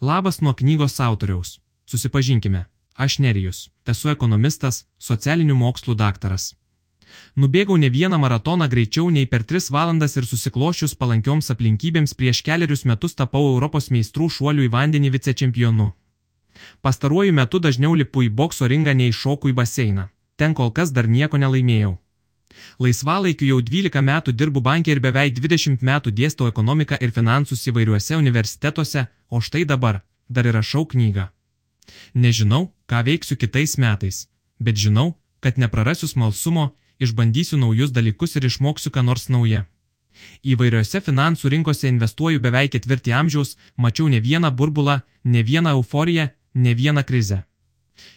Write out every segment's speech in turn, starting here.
Labas nuo knygos autoriaus. Susipažinkime. Aš Nerijus. Esu ekonomistas, socialinių mokslų daktaras. Nubėgau ne vieną maratoną greičiau nei per 3 valandas ir susiklošius palankioms aplinkybėms prieš keliarius metus tapau Europos meistrų šuolių į vandenį vicečempionu. Pastaruoju metu dažniau lipu į bokso ringą nei šoku į baseiną. Ten kol kas dar nieko nelaimėjau. Laisvalaikiu jau 12 metų dirbu bankė ir beveik 20 metų dėstau ekonomiką ir finansus įvairiuose universitetuose, o štai dabar dar ir rašau knygą. Nežinau, ką veiksiu kitais metais, bet žinau, kad neprarasiu smalsumo, išbandysiu naujus dalykus ir išmoksiu ką nors naują. Įvairiose finansų rinkose investuoju beveik ketvirtį amžiaus, mačiau ne vieną burbulą, ne vieną euforiją, ne vieną krizę.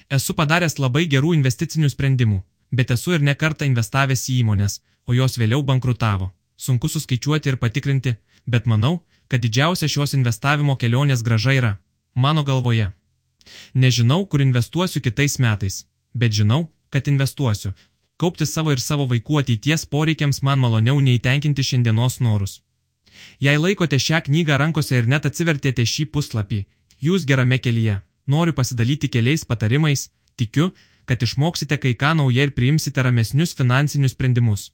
Esu padaręs labai gerų investicinių sprendimų, bet esu ir nekartą investavęs į įmonės, o jos vėliau bankrutavo. Sunku suskaičiuoti ir patikrinti, bet manau, kad didžiausia šios investavimo kelionės graža yra mano galvoje. Nežinau, kur investuosiu kitais metais, bet žinau, kad investuosiu, Kaupti savo ir savo vaikų ateities poreikiams man maloniau nei tenkinti šiandienos norus. Jei laikote šią knygą rankose ir net atsivertėte šį puslapį, jūs gerame kelyje. Noriu pasidalyti keliais patarimais, tikiu, kad išmoksite kai ką naują ir priimsite ramesnius finansinius sprendimus.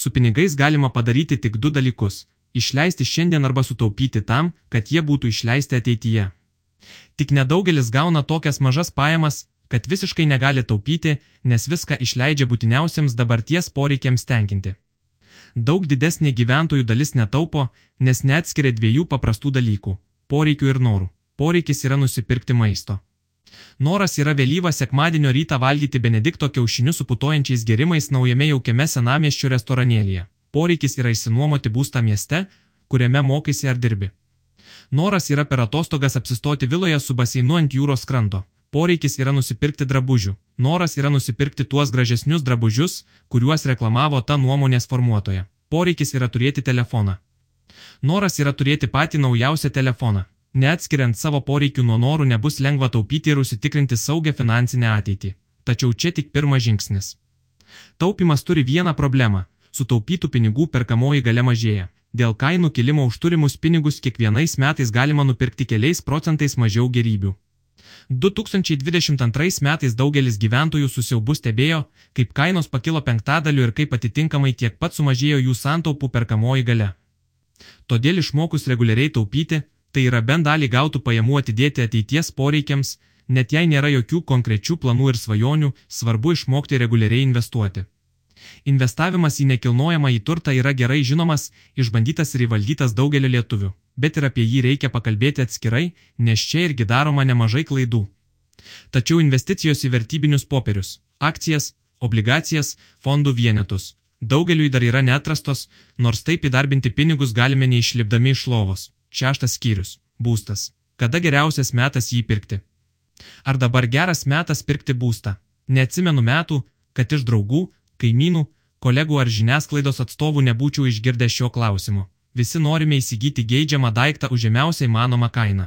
Su pinigais galima padaryti tik du dalykus - išleisti šiandien arba sutaupyti tam, kad jie būtų išleisti ateityje. Tik nedaugelis gauna tokias mažas pajamas, kad visiškai negali taupyti, nes viską išleidžia būtiniausiams dabarties poreikiams tenkinti. Daug didesnė gyventojų dalis netaupo, nes neatskiria dviejų paprastų dalykų - poreikių ir norų. Poreikis yra nusipirkti maisto. Noras yra vėlyvą sekmadienio rytą valgyti Benedikto kiaušinius su putojančiais gerimais naujame jaukiame senamieščio restoranėlyje. Poreikis yra išsinuomoti būstą mieste, kuriame mokaisi ar dirbi. Noras yra per atostogas apsistoti viloje su baseinu ant jūros kranto. Poreikis yra nusipirkti drabužių. Noras yra nusipirkti tuos gražesnius drabužius, kuriuos reklamavo ta nuomonės formuotoja. Poreikis yra turėti telefoną. Noras yra turėti patį naujausią telefoną. Neatskiriant savo poreikių nuo norų nebus lengva taupyti ir užsitikrinti saugią finansinę ateitį. Tačiau čia tik pirmas žingsnis. Taupimas turi vieną problemą - sutaupytų pinigų perkamoji gale mažėja. Dėl kainų kilimo už turimus pinigus kiekvienais metais galima nupirkti keliais procentais mažiau gerybių. 2022 metais daugelis gyventojų susiaubu stebėjo, kaip kainos pakilo penktadaliu ir kaip atitinkamai tiek pat sumažėjo jų santaupų perkamoji gale. Todėl išmokus reguliariai taupyti, tai yra bent dalį gautų pajamų atidėti ateities poreikiams, net jei nėra jokių konkrečių planų ir svajonių, svarbu išmokti reguliariai investuoti. Investavimas į nekilnojamą į turtą yra gerai žinomas, išbandytas ir įvaldytas daugelio lietuvių, bet ir apie jį reikia pakalbėti atskirai, nes čia irgi daroma nemažai klaidų. Tačiau investicijos į vertybinius popierius - akcijas, obligacijas, fondų vienetus - daugeliui dar yra netrastos, nors taip įdarbinti pinigus galime neišlipdami iš lovos. Šeštas skyrius - būstas. Kada geriausias metas jį pirkti? Ar dabar geras metas pirkti būstą? Neatsimenu metų, kad iš draugų, kaimynų, kolegų ar žiniasklaidos atstovų nebūčiau išgirdęs šio klausimo. Visi norime įsigyti geidžiamą daiktą už žemiausią įmanomą kainą.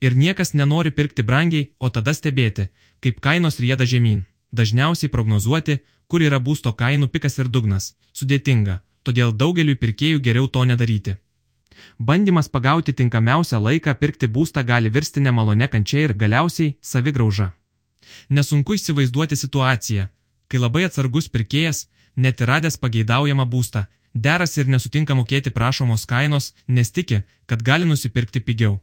Ir niekas nenori pirkti brangiai, o tada stebėti, kaip kainos rieda žemyn. Dažniausiai prognozuoti, kur yra būsto kainų pikas ir dugnas, sudėtinga, todėl daugeliu pirkėjų geriau to nedaryti. Bandymas pagauti tinkamiausią laiką pirkti būstą gali virsti nemalone kančia ir galiausiai savigrauža. Nesunku įsivaizduoti situaciją, kai labai atsargus pirkėjas, net ir radęs pageidaujamą būstą, deras ir nesutinka mokėti prašomos kainos, nes tiki, kad gali nusipirkti pigiau.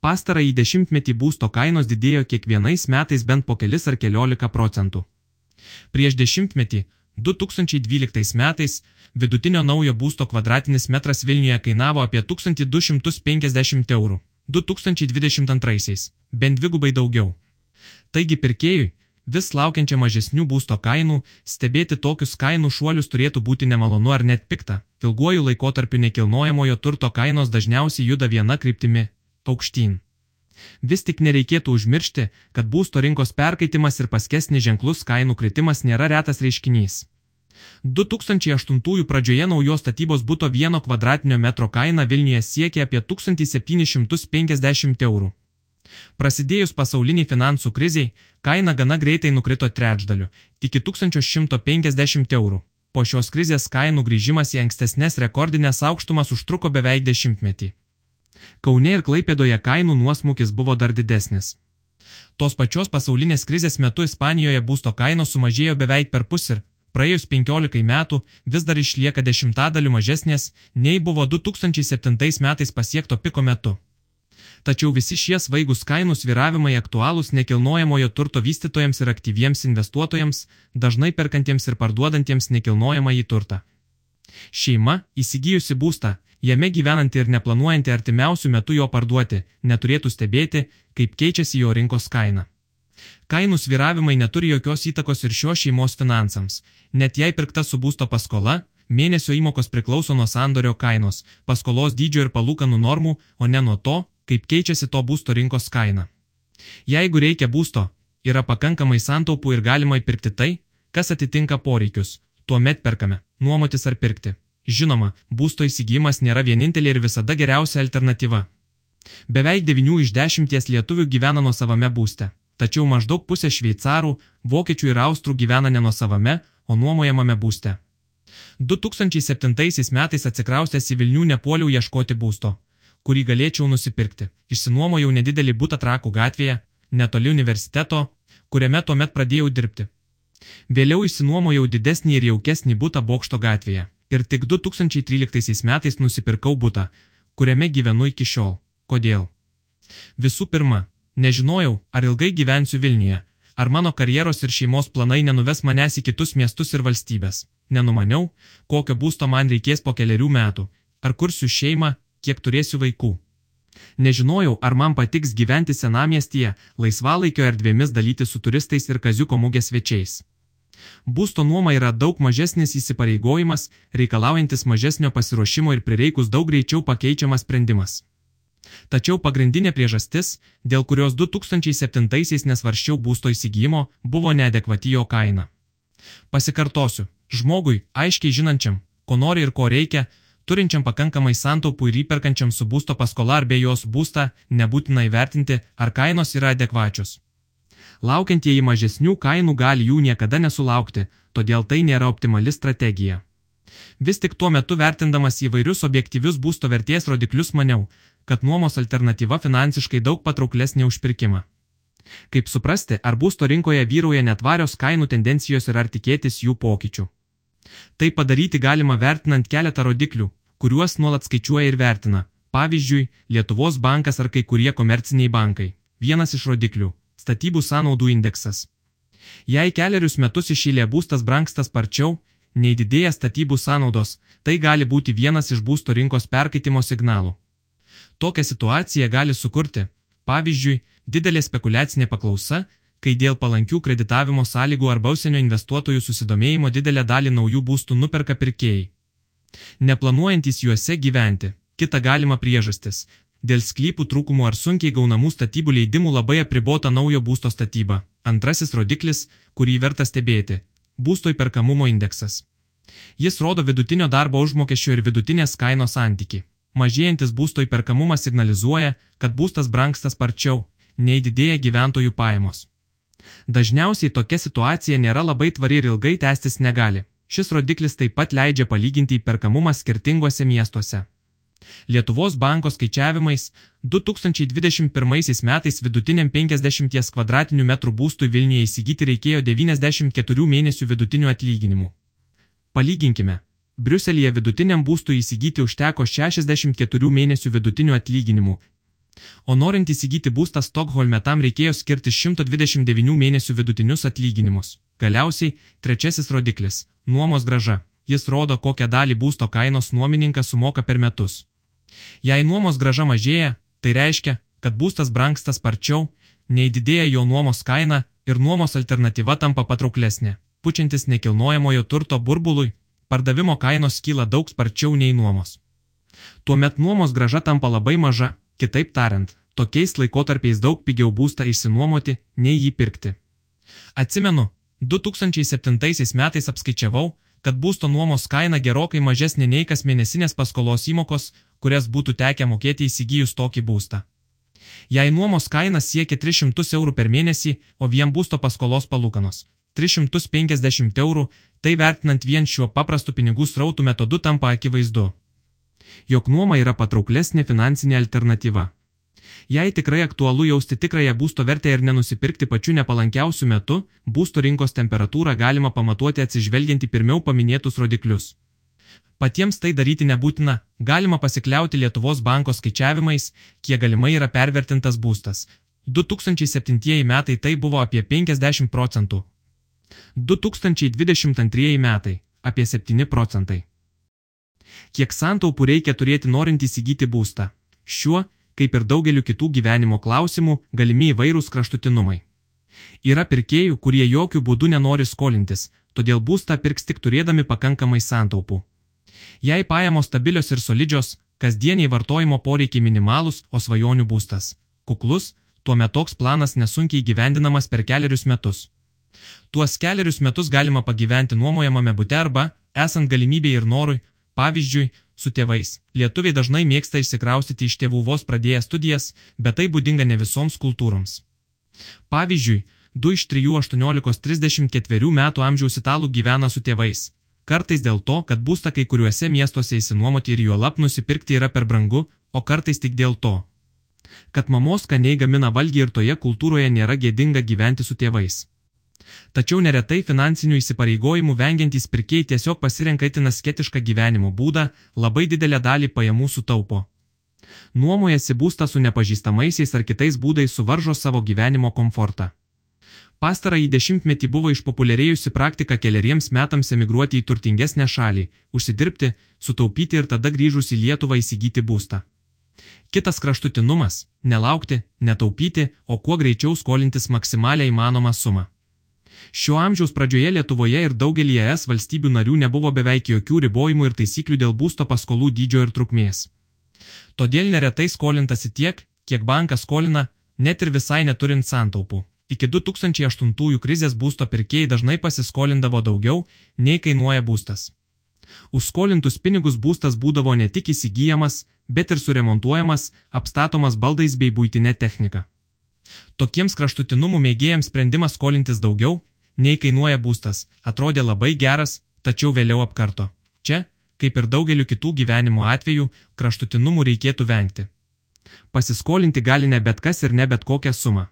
Pastarąjį dešimtmetį būsto kainos didėjo kiekvienais metais bent po kelis ar keliolika procentų. Prieš dešimtmetį, 2012 metais, vidutinio naujo būsto kvadratinis metras Vilniuje kainavo apie 1250 eurų, 2022 - bent dvigubai daugiau. Taigi pirkėjui, vis laukiančią mažesnių būsto kainų, stebėti tokius kainų šuolius turėtų būti nemalonu ar net pikta. Ilguoju laikotarpiu nekilnojamojo turto kainos dažniausiai juda viena kryptimi - aukštyn. Vis tik nereikėtų užmiršti, kad būsto rinkos perkaitimas ir paskesnis ženklus kainų kritimas nėra retas reiškinys. 2008 pradžioje naujos statybos būto vieno kvadratinio metro kaina Vilniuje siekia apie 1750 eurų. Prasidėjus pasauliniai finansų kriziai, kaina gana greitai nukrito trečdaliu - iki 1150 eurų. Po šios krizės kainų grįžimas į ankstesnės rekordinės aukštumas užtruko beveik dešimtmetį. Kaune ir Klaipėdoje kainų nuosmukis buvo dar didesnis. Tos pačios pasaulinės krizės metu Ispanijoje būsto kainos sumažėjo beveik per pusę ir praėjus 15 metų vis dar išlieka dešimtadaliu mažesnės, nei buvo 2007 metais pasiekto piko metu. Tačiau visi šie svaigus kainų sviravimai aktualūs nekilnojamojo turto vystytojams ir aktyviems investuotojams, dažnai perkantiems ir parduodantiems nekilnojamą į turtą. Šeima, įsigijusi būstą, jame gyvenanti ir neplanuojanti artimiausių metų jo parduoti, neturėtų stebėti, kaip keičiasi jo rinkos kaina. Kainų sviravimai neturi jokios įtakos ir šios šeimos finansams, net jei pirkta su būsto paskola, mėnesio įmokos priklauso nuo sandorio kainos, paskolos dydžio ir palūkanų normų, o ne nuo to, kaip keičiasi to būsto rinkos kaina. Jeigu reikia būsto, yra pakankamai santaupų ir galima įpirkti tai, kas atitinka poreikius, tuomet perkame, nuomotis ar pirkti. Žinoma, būsto įsigijimas nėra vienintelė ir visada geriausia alternatyva. Beveik 9 iš 10 lietuvių gyvena nuo savame būste, tačiau maždaug pusė šveicarų, vokiečių ir austrų gyvena ne nuo savame, o nuomojamame būste. 2007 metais atsikraustęs į Vilnių nepuoliau ieškoti būsto, kurį galėčiau nusipirkti. Išsinuomojau nedidelį būtą trakų gatvėje, netoli universiteto, kuriame tuomet pradėjau dirbti. Vėliau išsinuomojau didesnį ir jaukesnį būtą Bokšto gatvėje ir tik 2013 metais nusipirkau būtą, kuriame gyvenu iki šiol. Kodėl? Visų pirma, nežinojau, ar ilgai gyvensiu Vilniuje, ar mano karjeros ir šeimos planai nenuves manęs į kitus miestus ir valstybės. Nenumaniau, kokio būsto man reikės po keliarių metų, ar kursiu šeimą, kiek turėsiu vaikų. Nežinojau, ar man patiks gyventi senamiestyje, laisvalaikio erdvėmis dalyti su turistais ir kaziuko mugės svečiais. Būsto nuoma yra daug mažesnis įsipareigojimas, reikalaujantis mažesnio pasiruošimo ir prireikus daug greičiau pakeičiamas sprendimas. Tačiau pagrindinė priežastis, dėl kurios 2007-aisiais nesvarščiau būsto įsigijimo, buvo neadekvati jo kaina. Pasikartosiu, žmogui, aiškiai žinančiam, ko nori ir ko reikia, turinčiam pakankamai santaupų ir įperkančiam su būsto paskola ar be jos būstą, nebūtina įvertinti, ar kainos yra adekvačios laukiantieji mažesnių kainų gali jų niekada nesulaukti, todėl tai nėra optimali strategija. Vis tik tuo metu vertindamas įvairius objektyvius būsto vertės rodiklius maniau, kad nuomos alternatyva finansiškai daug patrauklesnė už pirkimą. Kaip suprasti, ar būsto rinkoje vyrauja netvarios kainų tendencijos ir ar tikėtis jų pokyčių. Tai padaryti galima vertinant keletą rodiklių, kuriuos nuolat skaičiuoja ir vertina. Pavyzdžiui, Lietuvos bankas ar kai kurie komerciniai bankai. Vienas iš rodiklių statybų sąnaudų indeksas. Jei keliarius metus išėlė būstas branksta sparčiau, nei didėja statybų sąnaudos, tai gali būti vienas iš būsto rinkos perkaitimo signalų. Tokią situaciją gali sukurti, pavyzdžiui, didelė spekulacinė paklausa, kai dėl palankių kreditavimo sąlygų arba užsienio investuotojų susidomėjimo didelę dalį naujų būstų nuperka pirkėjai. Neplanuojantis juose gyventi. Kita galima priežastis Dėl sklypų trūkumų ar sunkiai gaunamų statybų leidimų labai apribota naujo būsto statyba. Antrasis rodiklis, kurį verta stebėti - būsto įperkamumo indeksas. Jis rodo vidutinio darbo užmokesčio ir vidutinės kainos santyki. Mažėjantis būsto įperkamumas signalizuoja, kad būstas branksta sparčiau, nei didėja gyventojų pajamos. Dažniausiai tokia situacija nėra labai tvari ir ilgai tęstis negali. Šis rodiklis taip pat leidžia palyginti įperkamumą skirtinguose miestuose. Lietuvos banko skaičiavimais 2021 metais vidutiniam 50 kvadratinių metrų būstui Vilniuje įsigyti reikėjo 94 mėnesių vidutinių atlyginimų. Palyginkime. Briuselėje vidutiniam būstui įsigyti užteko 64 mėnesių vidutinių atlyginimų. O norint įsigyti būstą Stokholme tam reikėjo skirti 129 mėnesių vidutinius atlyginimus. Galiausiai, trečiasis rodiklis - nuomos graža. Jis rodo, kokią dalį būsto kainos nuomininkas sumoka per metus. Jei nuomos graža mažėja, tai reiškia, kad būstas branksta sparčiau, nei didėja jo nuomos kaina ir nuomos alternatyva tampa patrauklesnė. Pučiantis nekilnojamojo turto burbului, pardavimo kainos kyla daug sparčiau nei nuomos. Tuomet nuomos graža tampa labai maža, kitaip tariant, tokiais laikotarpiais daug pigiau būstą išsinuomoti, nei jį pirkti. Atsimenu, 2007 metais apskaičiavau, kad būsto nuomos kaina gerokai mažesnė nei kas mėnesinės paskolos įmokos, kurias būtų tekę mokėti įsigijus tokį būstą. Jei nuomos kaina siekia 300 eurų per mėnesį, o vien būsto paskolos palūkanos 350 eurų, tai vertinant vien šiuo paprastu pinigų srautų metodu tampa akivaizdu. jog nuoma yra patrauklesnė finansinė alternatyva. Jei tikrai aktualu jausti tikrąją būsto vertę ir nenusipirkti pačiu nepalankiausiu metu, būsto rinkos temperatūrą galima pamatuoti atsižvelgiant į pirmiau paminėtus rodiklius. Patiems tai daryti nebūtina, galima pasikliauti Lietuvos banko skaičiavimais, kiek galimai yra pervertintas būstas. 2007 metai tai buvo apie 50 procentų. 2022 metai - apie 7 procentai. Kiek santaupų reikia turėti norint įsigyti būstą? Šiuo, kaip ir daugeliu kitų gyvenimo klausimų, galimi įvairūs kraštutinumai. Yra pirkėjų, kurie jokių būdų nenori skolintis, todėl būstą pirks tik turėdami pakankamai santaupų. Jei pajamos stabilios ir solidžios, kasdieniai vartojimo poreikiai minimalus, o svajonių būstas - kuklus, tuomet toks planas nesunkiai gyvendinamas per keliarius metus. Tuos keliarius metus galima pagyventi nuomojamame bute arba, esant galimybėj ir norui, pavyzdžiui, su tėvais. Lietuviai dažnai mėgsta išsikraustyti iš tėvų vos pradėję studijas, bet tai būdinga ne visoms kultūroms. Pavyzdžiui, 2 iš 3 18-34 metų amžiaus italų gyvena su tėvais. Kartais dėl to, kad būstą kai kuriuose miestuose įsinuomoti ir juolap nusipirkti yra per brangu, o kartais tik dėl to, kad mamos skaniai gamina valgį ir toje kultūroje nėra gėdinga gyventi su tėvais. Tačiau neretai finansinių įsipareigojimų vengiantys pirkėjai tiesiog pasirenka itin asketišką gyvenimo būdą, labai didelę dalį pajamų sutaupo. Nuomojasi būstą su nepažįstamaisiais ar kitais būdais suvaržo savo gyvenimo komfortą. Pastarąjį dešimtmetį buvo išpopuliarėjusi praktika keliariems metams emigruoti į turtingesnę šalį, užsidirbti, sutaupyti ir tada grįžus į Lietuvą įsigyti būstą. Kitas kraštutinumas - nelaukti, netaupyti, o kuo greičiau skolintis maksimalią įmanomą sumą. Šio amžiaus pradžioje Lietuvoje ir daugelį ES valstybių narių nebuvo beveik jokių ribojimų ir taisyklių dėl būsto paskolų dydžio ir trukmės. Todėl neretai skolintasi tiek, kiek bankas skolina, net ir visai neturint santaupų. Iki 2008 krizės būsto pirkėjai dažnai pasiskolindavo daugiau, nei kainuoja būstas. Už skolintus pinigus būstas būdavo ne tik įsigijamas, bet ir suremontuojamas, apstatomas baldais bei būtinė technika. Tokiems kraštutinumų mėgėjams sprendimas skolintis daugiau, nei kainuoja būstas, atrodė labai geras, tačiau vėliau apkarto. Čia, kaip ir daugeliu kitų gyvenimo atvejų, kraštutinumų reikėtų vengti. Pasiskolinti gali ne bet kas ir ne bet kokią sumą.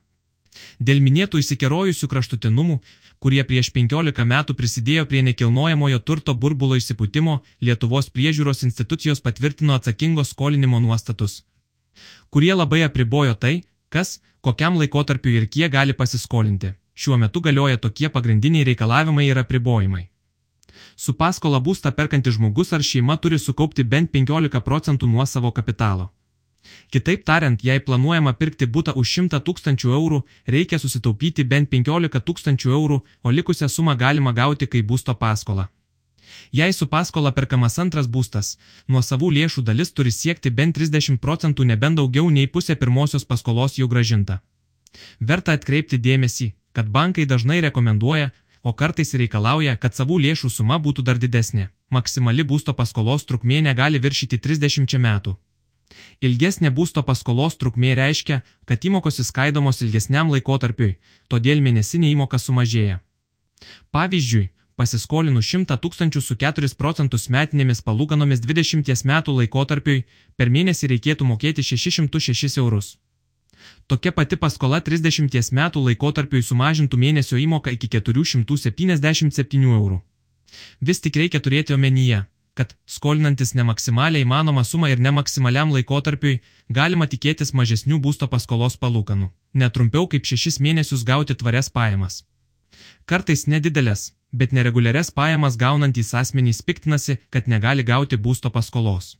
Dėl minėtų įsikerojusių kraštutinumų, kurie prieš 15 metų prisidėjo prie nekilnojamojo turto burbulo įsipūtimo, Lietuvos priežiūros institucijos patvirtino atsakingo skolinimo nuostatus, kurie labai apribojo tai, kas, kokiam laikotarpiu ir kiek gali pasiskolinti. Šiuo metu galioja tokie pagrindiniai reikalavimai ir apribojimai. Su paskola būstą perkantis žmogus ar šeima turi sukaupti bent 15 procentų nuo savo kapitalo. Kitaip tariant, jei planuojama pirkti būtą už 100 tūkstančių eurų, reikia susitaupyti bent 15 tūkstančių eurų, o likusią sumą galima gauti kaip būsto paskolą. Jei su paskola perkamas antras būstas, nuo savų lėšų dalis turi siekti bent 30 procentų nebent daugiau nei pusė pirmosios paskolos jau gražinta. Verta atkreipti dėmesį, kad bankai dažnai rekomenduoja, o kartais reikalauja, kad savų lėšų suma būtų dar didesnė. Maksimali būsto paskolos trukmė negali viršyti 30 metų. Ilgesnė būsto paskolos trukmė reiškia, kad įmokos įskaidomos ilgesniam laikotarpiui, todėl mėnesinė įmoka sumažėja. Pavyzdžiui, pasiskolinus 100 tūkstančių su 4 procentus metinėmis palūkanomis 20 metų laikotarpiui, per mėnesį reikėtų mokėti 606 eurus. Tokia pati paskola 30 metų laikotarpiui sumažintų mėnesio įmoką iki 477 eurų. Vis tik reikia turėti omenyje, kad, skolinantis ne maksimaliai įmanomą sumą ir ne maksimaliam laikotarpiui, galima tikėtis mažesnių būsto paskolos palūkanų, netrumpiau kaip 6 mėnesius gauti tvarias pajamas. Kartais nedidelės, bet nereguliarias pajamas gaunantys asmenys piktinasi, kad negali gauti būsto paskolos.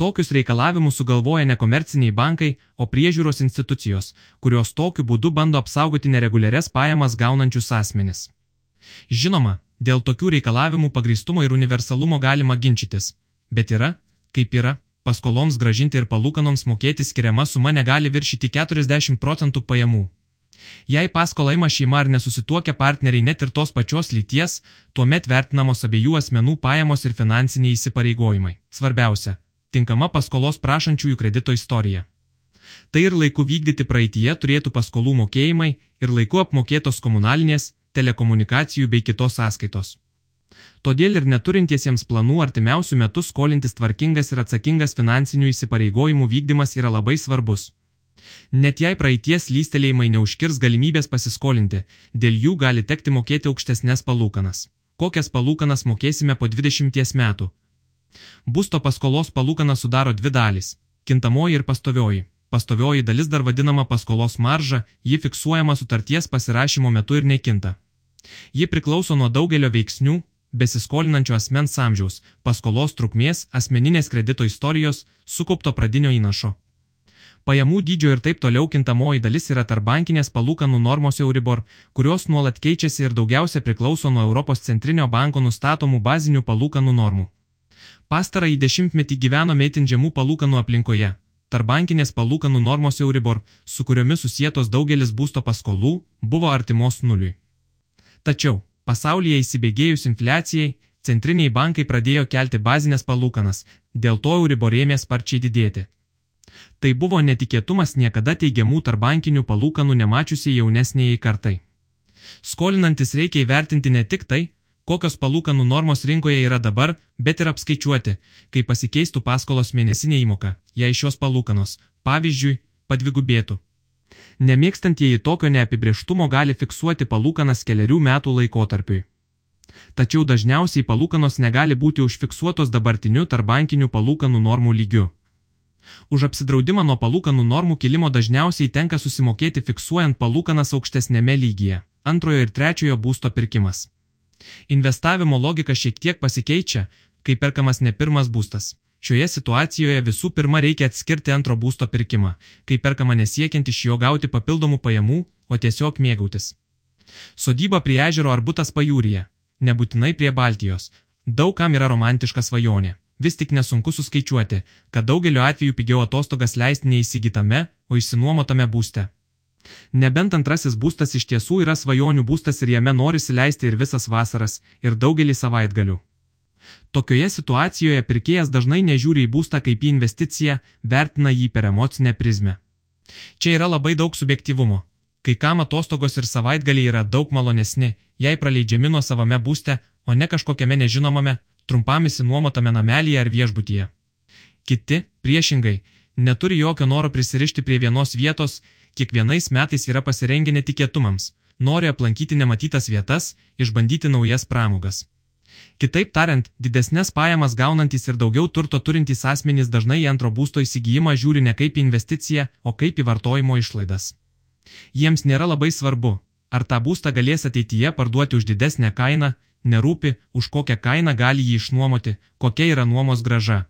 Tokius reikalavimus sugalvoja nekomerciniai bankai, o priežiūros institucijos, kurios tokiu būdu bando apsaugoti nereguliarias pajamas gaunančius asmenis. Žinoma, dėl tokių reikalavimų pagristumo ir universalumo galima ginčytis, bet yra, kaip yra, paskoloms gražinti ir palūkanoms mokėti skiriama suma negali viršyti 40 procentų pajamų. Jei paskolą ima šeima ar nesusituokia partneriai net ir tos pačios lyties, tuomet vertinamos abiejų asmenų pajamos ir finansiniai įsipareigojimai. Svarbiausia tinkama paskolos prašančiųjų kredito istorija. Tai ir laiku vykdyti praeitie turėtų paskolų mokėjimai ir laiku apmokėtos komunalinės, telekomunikacijų bei kitos sąskaitos. Todėl ir neturintiesiems planų artimiausių metų skolintis tvarkingas ir atsakingas finansinių įsipareigojimų vykdymas yra labai svarbus. Net jei praeities lystelėjimai neužkirs galimybės pasiskolinti, dėl jų gali tekti mokėti aukštesnės palūkanas. Kokias palūkanas mokėsime po 20 metų? Būsto paskolos palūkana sudaro dvi dalys - kintamoji ir pastovioji. Pastovioji dalis dar vadinama paskolos marža, ji fiksuojama sutarties pasirašymo metu ir nekinta. Ji priklauso nuo daugelio veiksnių, besiskolinančio asmens amžiaus, paskolos trukmės, asmeninės kredito istorijos, sukaupto pradinio įnašo. Pajamų dydžio ir taip toliau kintamoji dalis yra tarbankinės palūkanų normos Euribor, kurios nuolat keičiasi ir daugiausia priklauso nuo Europos centrinio banko nustatomų bazinių palūkanų normų. Pastarąjį dešimtmetį gyvenome itin žemų palūkanų aplinkoje. Tarbankinės palūkanų normos Euribor, su kuriomis susijėtos daugelis būsto paskolų, buvo artimos nuliui. Tačiau, pasaulyje įsibėgėjus infliacijai, centriniai bankai pradėjo kelti bazinės palūkanas, dėl to Euribor ėmė sparčiai didėti. Tai buvo netikėtumas niekada teigiamų tarbankinių palūkanų nemačiusiai jaunesnėjai kartai. Skolinantis reikia įvertinti ne tik tai, kokios palūkanų normos rinkoje yra dabar, bet ir apskaičiuoti, kaip pasikeistų paskolos mėnesinė įmoka, jei šios palūkanos, pavyzdžiui, padvigubėtų. Nemėgstantieji tokio neapibrieštumo gali fiksuoti palūkanas keliarių metų laikotarpiui. Tačiau dažniausiai palūkanos negali būti užfiksuotos dabartiniu tarbankinių palūkanų normų lygiu. Už apsidraudimą nuo palūkanų normų kilimo dažniausiai tenka susimokėti fiksuojant palūkanas aukštesnėme lygyje - antrojo ir trečiojo būsto pirkimas. Investavimo logika šiek tiek pasikeičia, kai perkamas ne pirmas būstas. Šioje situacijoje visų pirma reikia atskirti antro būsto pirkimą, kai perkama nesiekiant iš jo gauti papildomų pajamų, o tiesiog mėgautis. Sodyba prie ežero ar būtas pajūryje, nebūtinai prie Baltijos, daugam yra romantiška svajonė vis tik nesunku suskaičiuoti, kad daugeliu atveju pigiau atostogas leisti neįsigytame, o išsinuomotame būste. Nebent antrasis būstas iš tiesų yra svajonių būstas ir jame norisi leisti ir visas vasaras, ir daugelį savaitgalių. Tokioje situacijoje pirkėjas dažnai nežiūri į būstą kaip į investiciją, vertina jį per emocinę prizmę. Čia yra labai daug subjektivumo. Kai kam atostogos ir savaitgaliai yra daug malonesni, jei praleidžiami nuo savame būste, o ne kažkokiame nežinomame, trumpam įsinuomotame namelyje ar viešbutyje. Kiti, priešingai, neturi jokio noro prisirišti prie vienos vietos, kiekvienais metais yra pasirengę netikėtumams, nori aplankyti nematytas vietas, išbandyti naujas pramogas. Kitaip tariant, didesnės pajamas gaunantys ir daugiau turto turintys asmenys dažnai į antro būsto įsigijimą žiūri ne kaip į investiciją, o kaip į vartojimo išlaidas. Jiems nėra labai svarbu, ar tą būstą galės ateityje parduoti už didesnę kainą, nerūpi, už kokią kainą gali jį išnuomoti, kokia yra nuomos graža.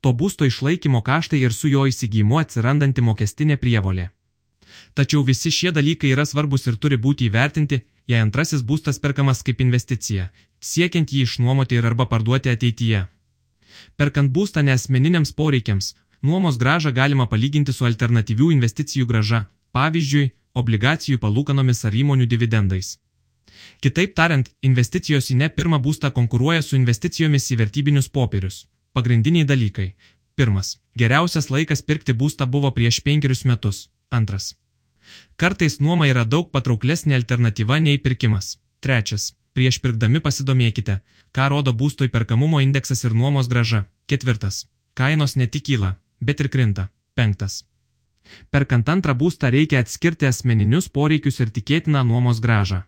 To būsto išlaikymo kaštai ir su jo įsigijimu atsirandanti mokestinė prievolė. Tačiau visi šie dalykai yra svarbus ir turi būti įvertinti, jei antrasis būstas perkamas kaip investicija, siekiant jį išnuomoti ir arba parduoti ateityje. Perkant būstą nesmeniniams poreikiams, nuomos gražą galima palyginti su alternatyvių investicijų graža, pavyzdžiui, obligacijų palūkanomis ar įmonių dividendais. Kitaip tariant, investicijos į ne pirmą būstą konkuruoja su investicijomis į vertybinius popierius. Pagrindiniai dalykai. Pirmas. Geriausias laikas pirkti būstą buvo prieš penkerius metus. Antras. Kartais nuoma yra daug patrauklesnė alternatyva nei pirkimas. Trečias. Prieš pirkdami pasidomėkite, ką rodo būsto įperkamumo indeksas ir nuomos graža. Ketvirtas. Kainos ne tik kyla, bet ir krinta. Penktas. Perkant antrą būstą reikia atskirti asmeninius poreikius ir tikėtiną nuomos gražą.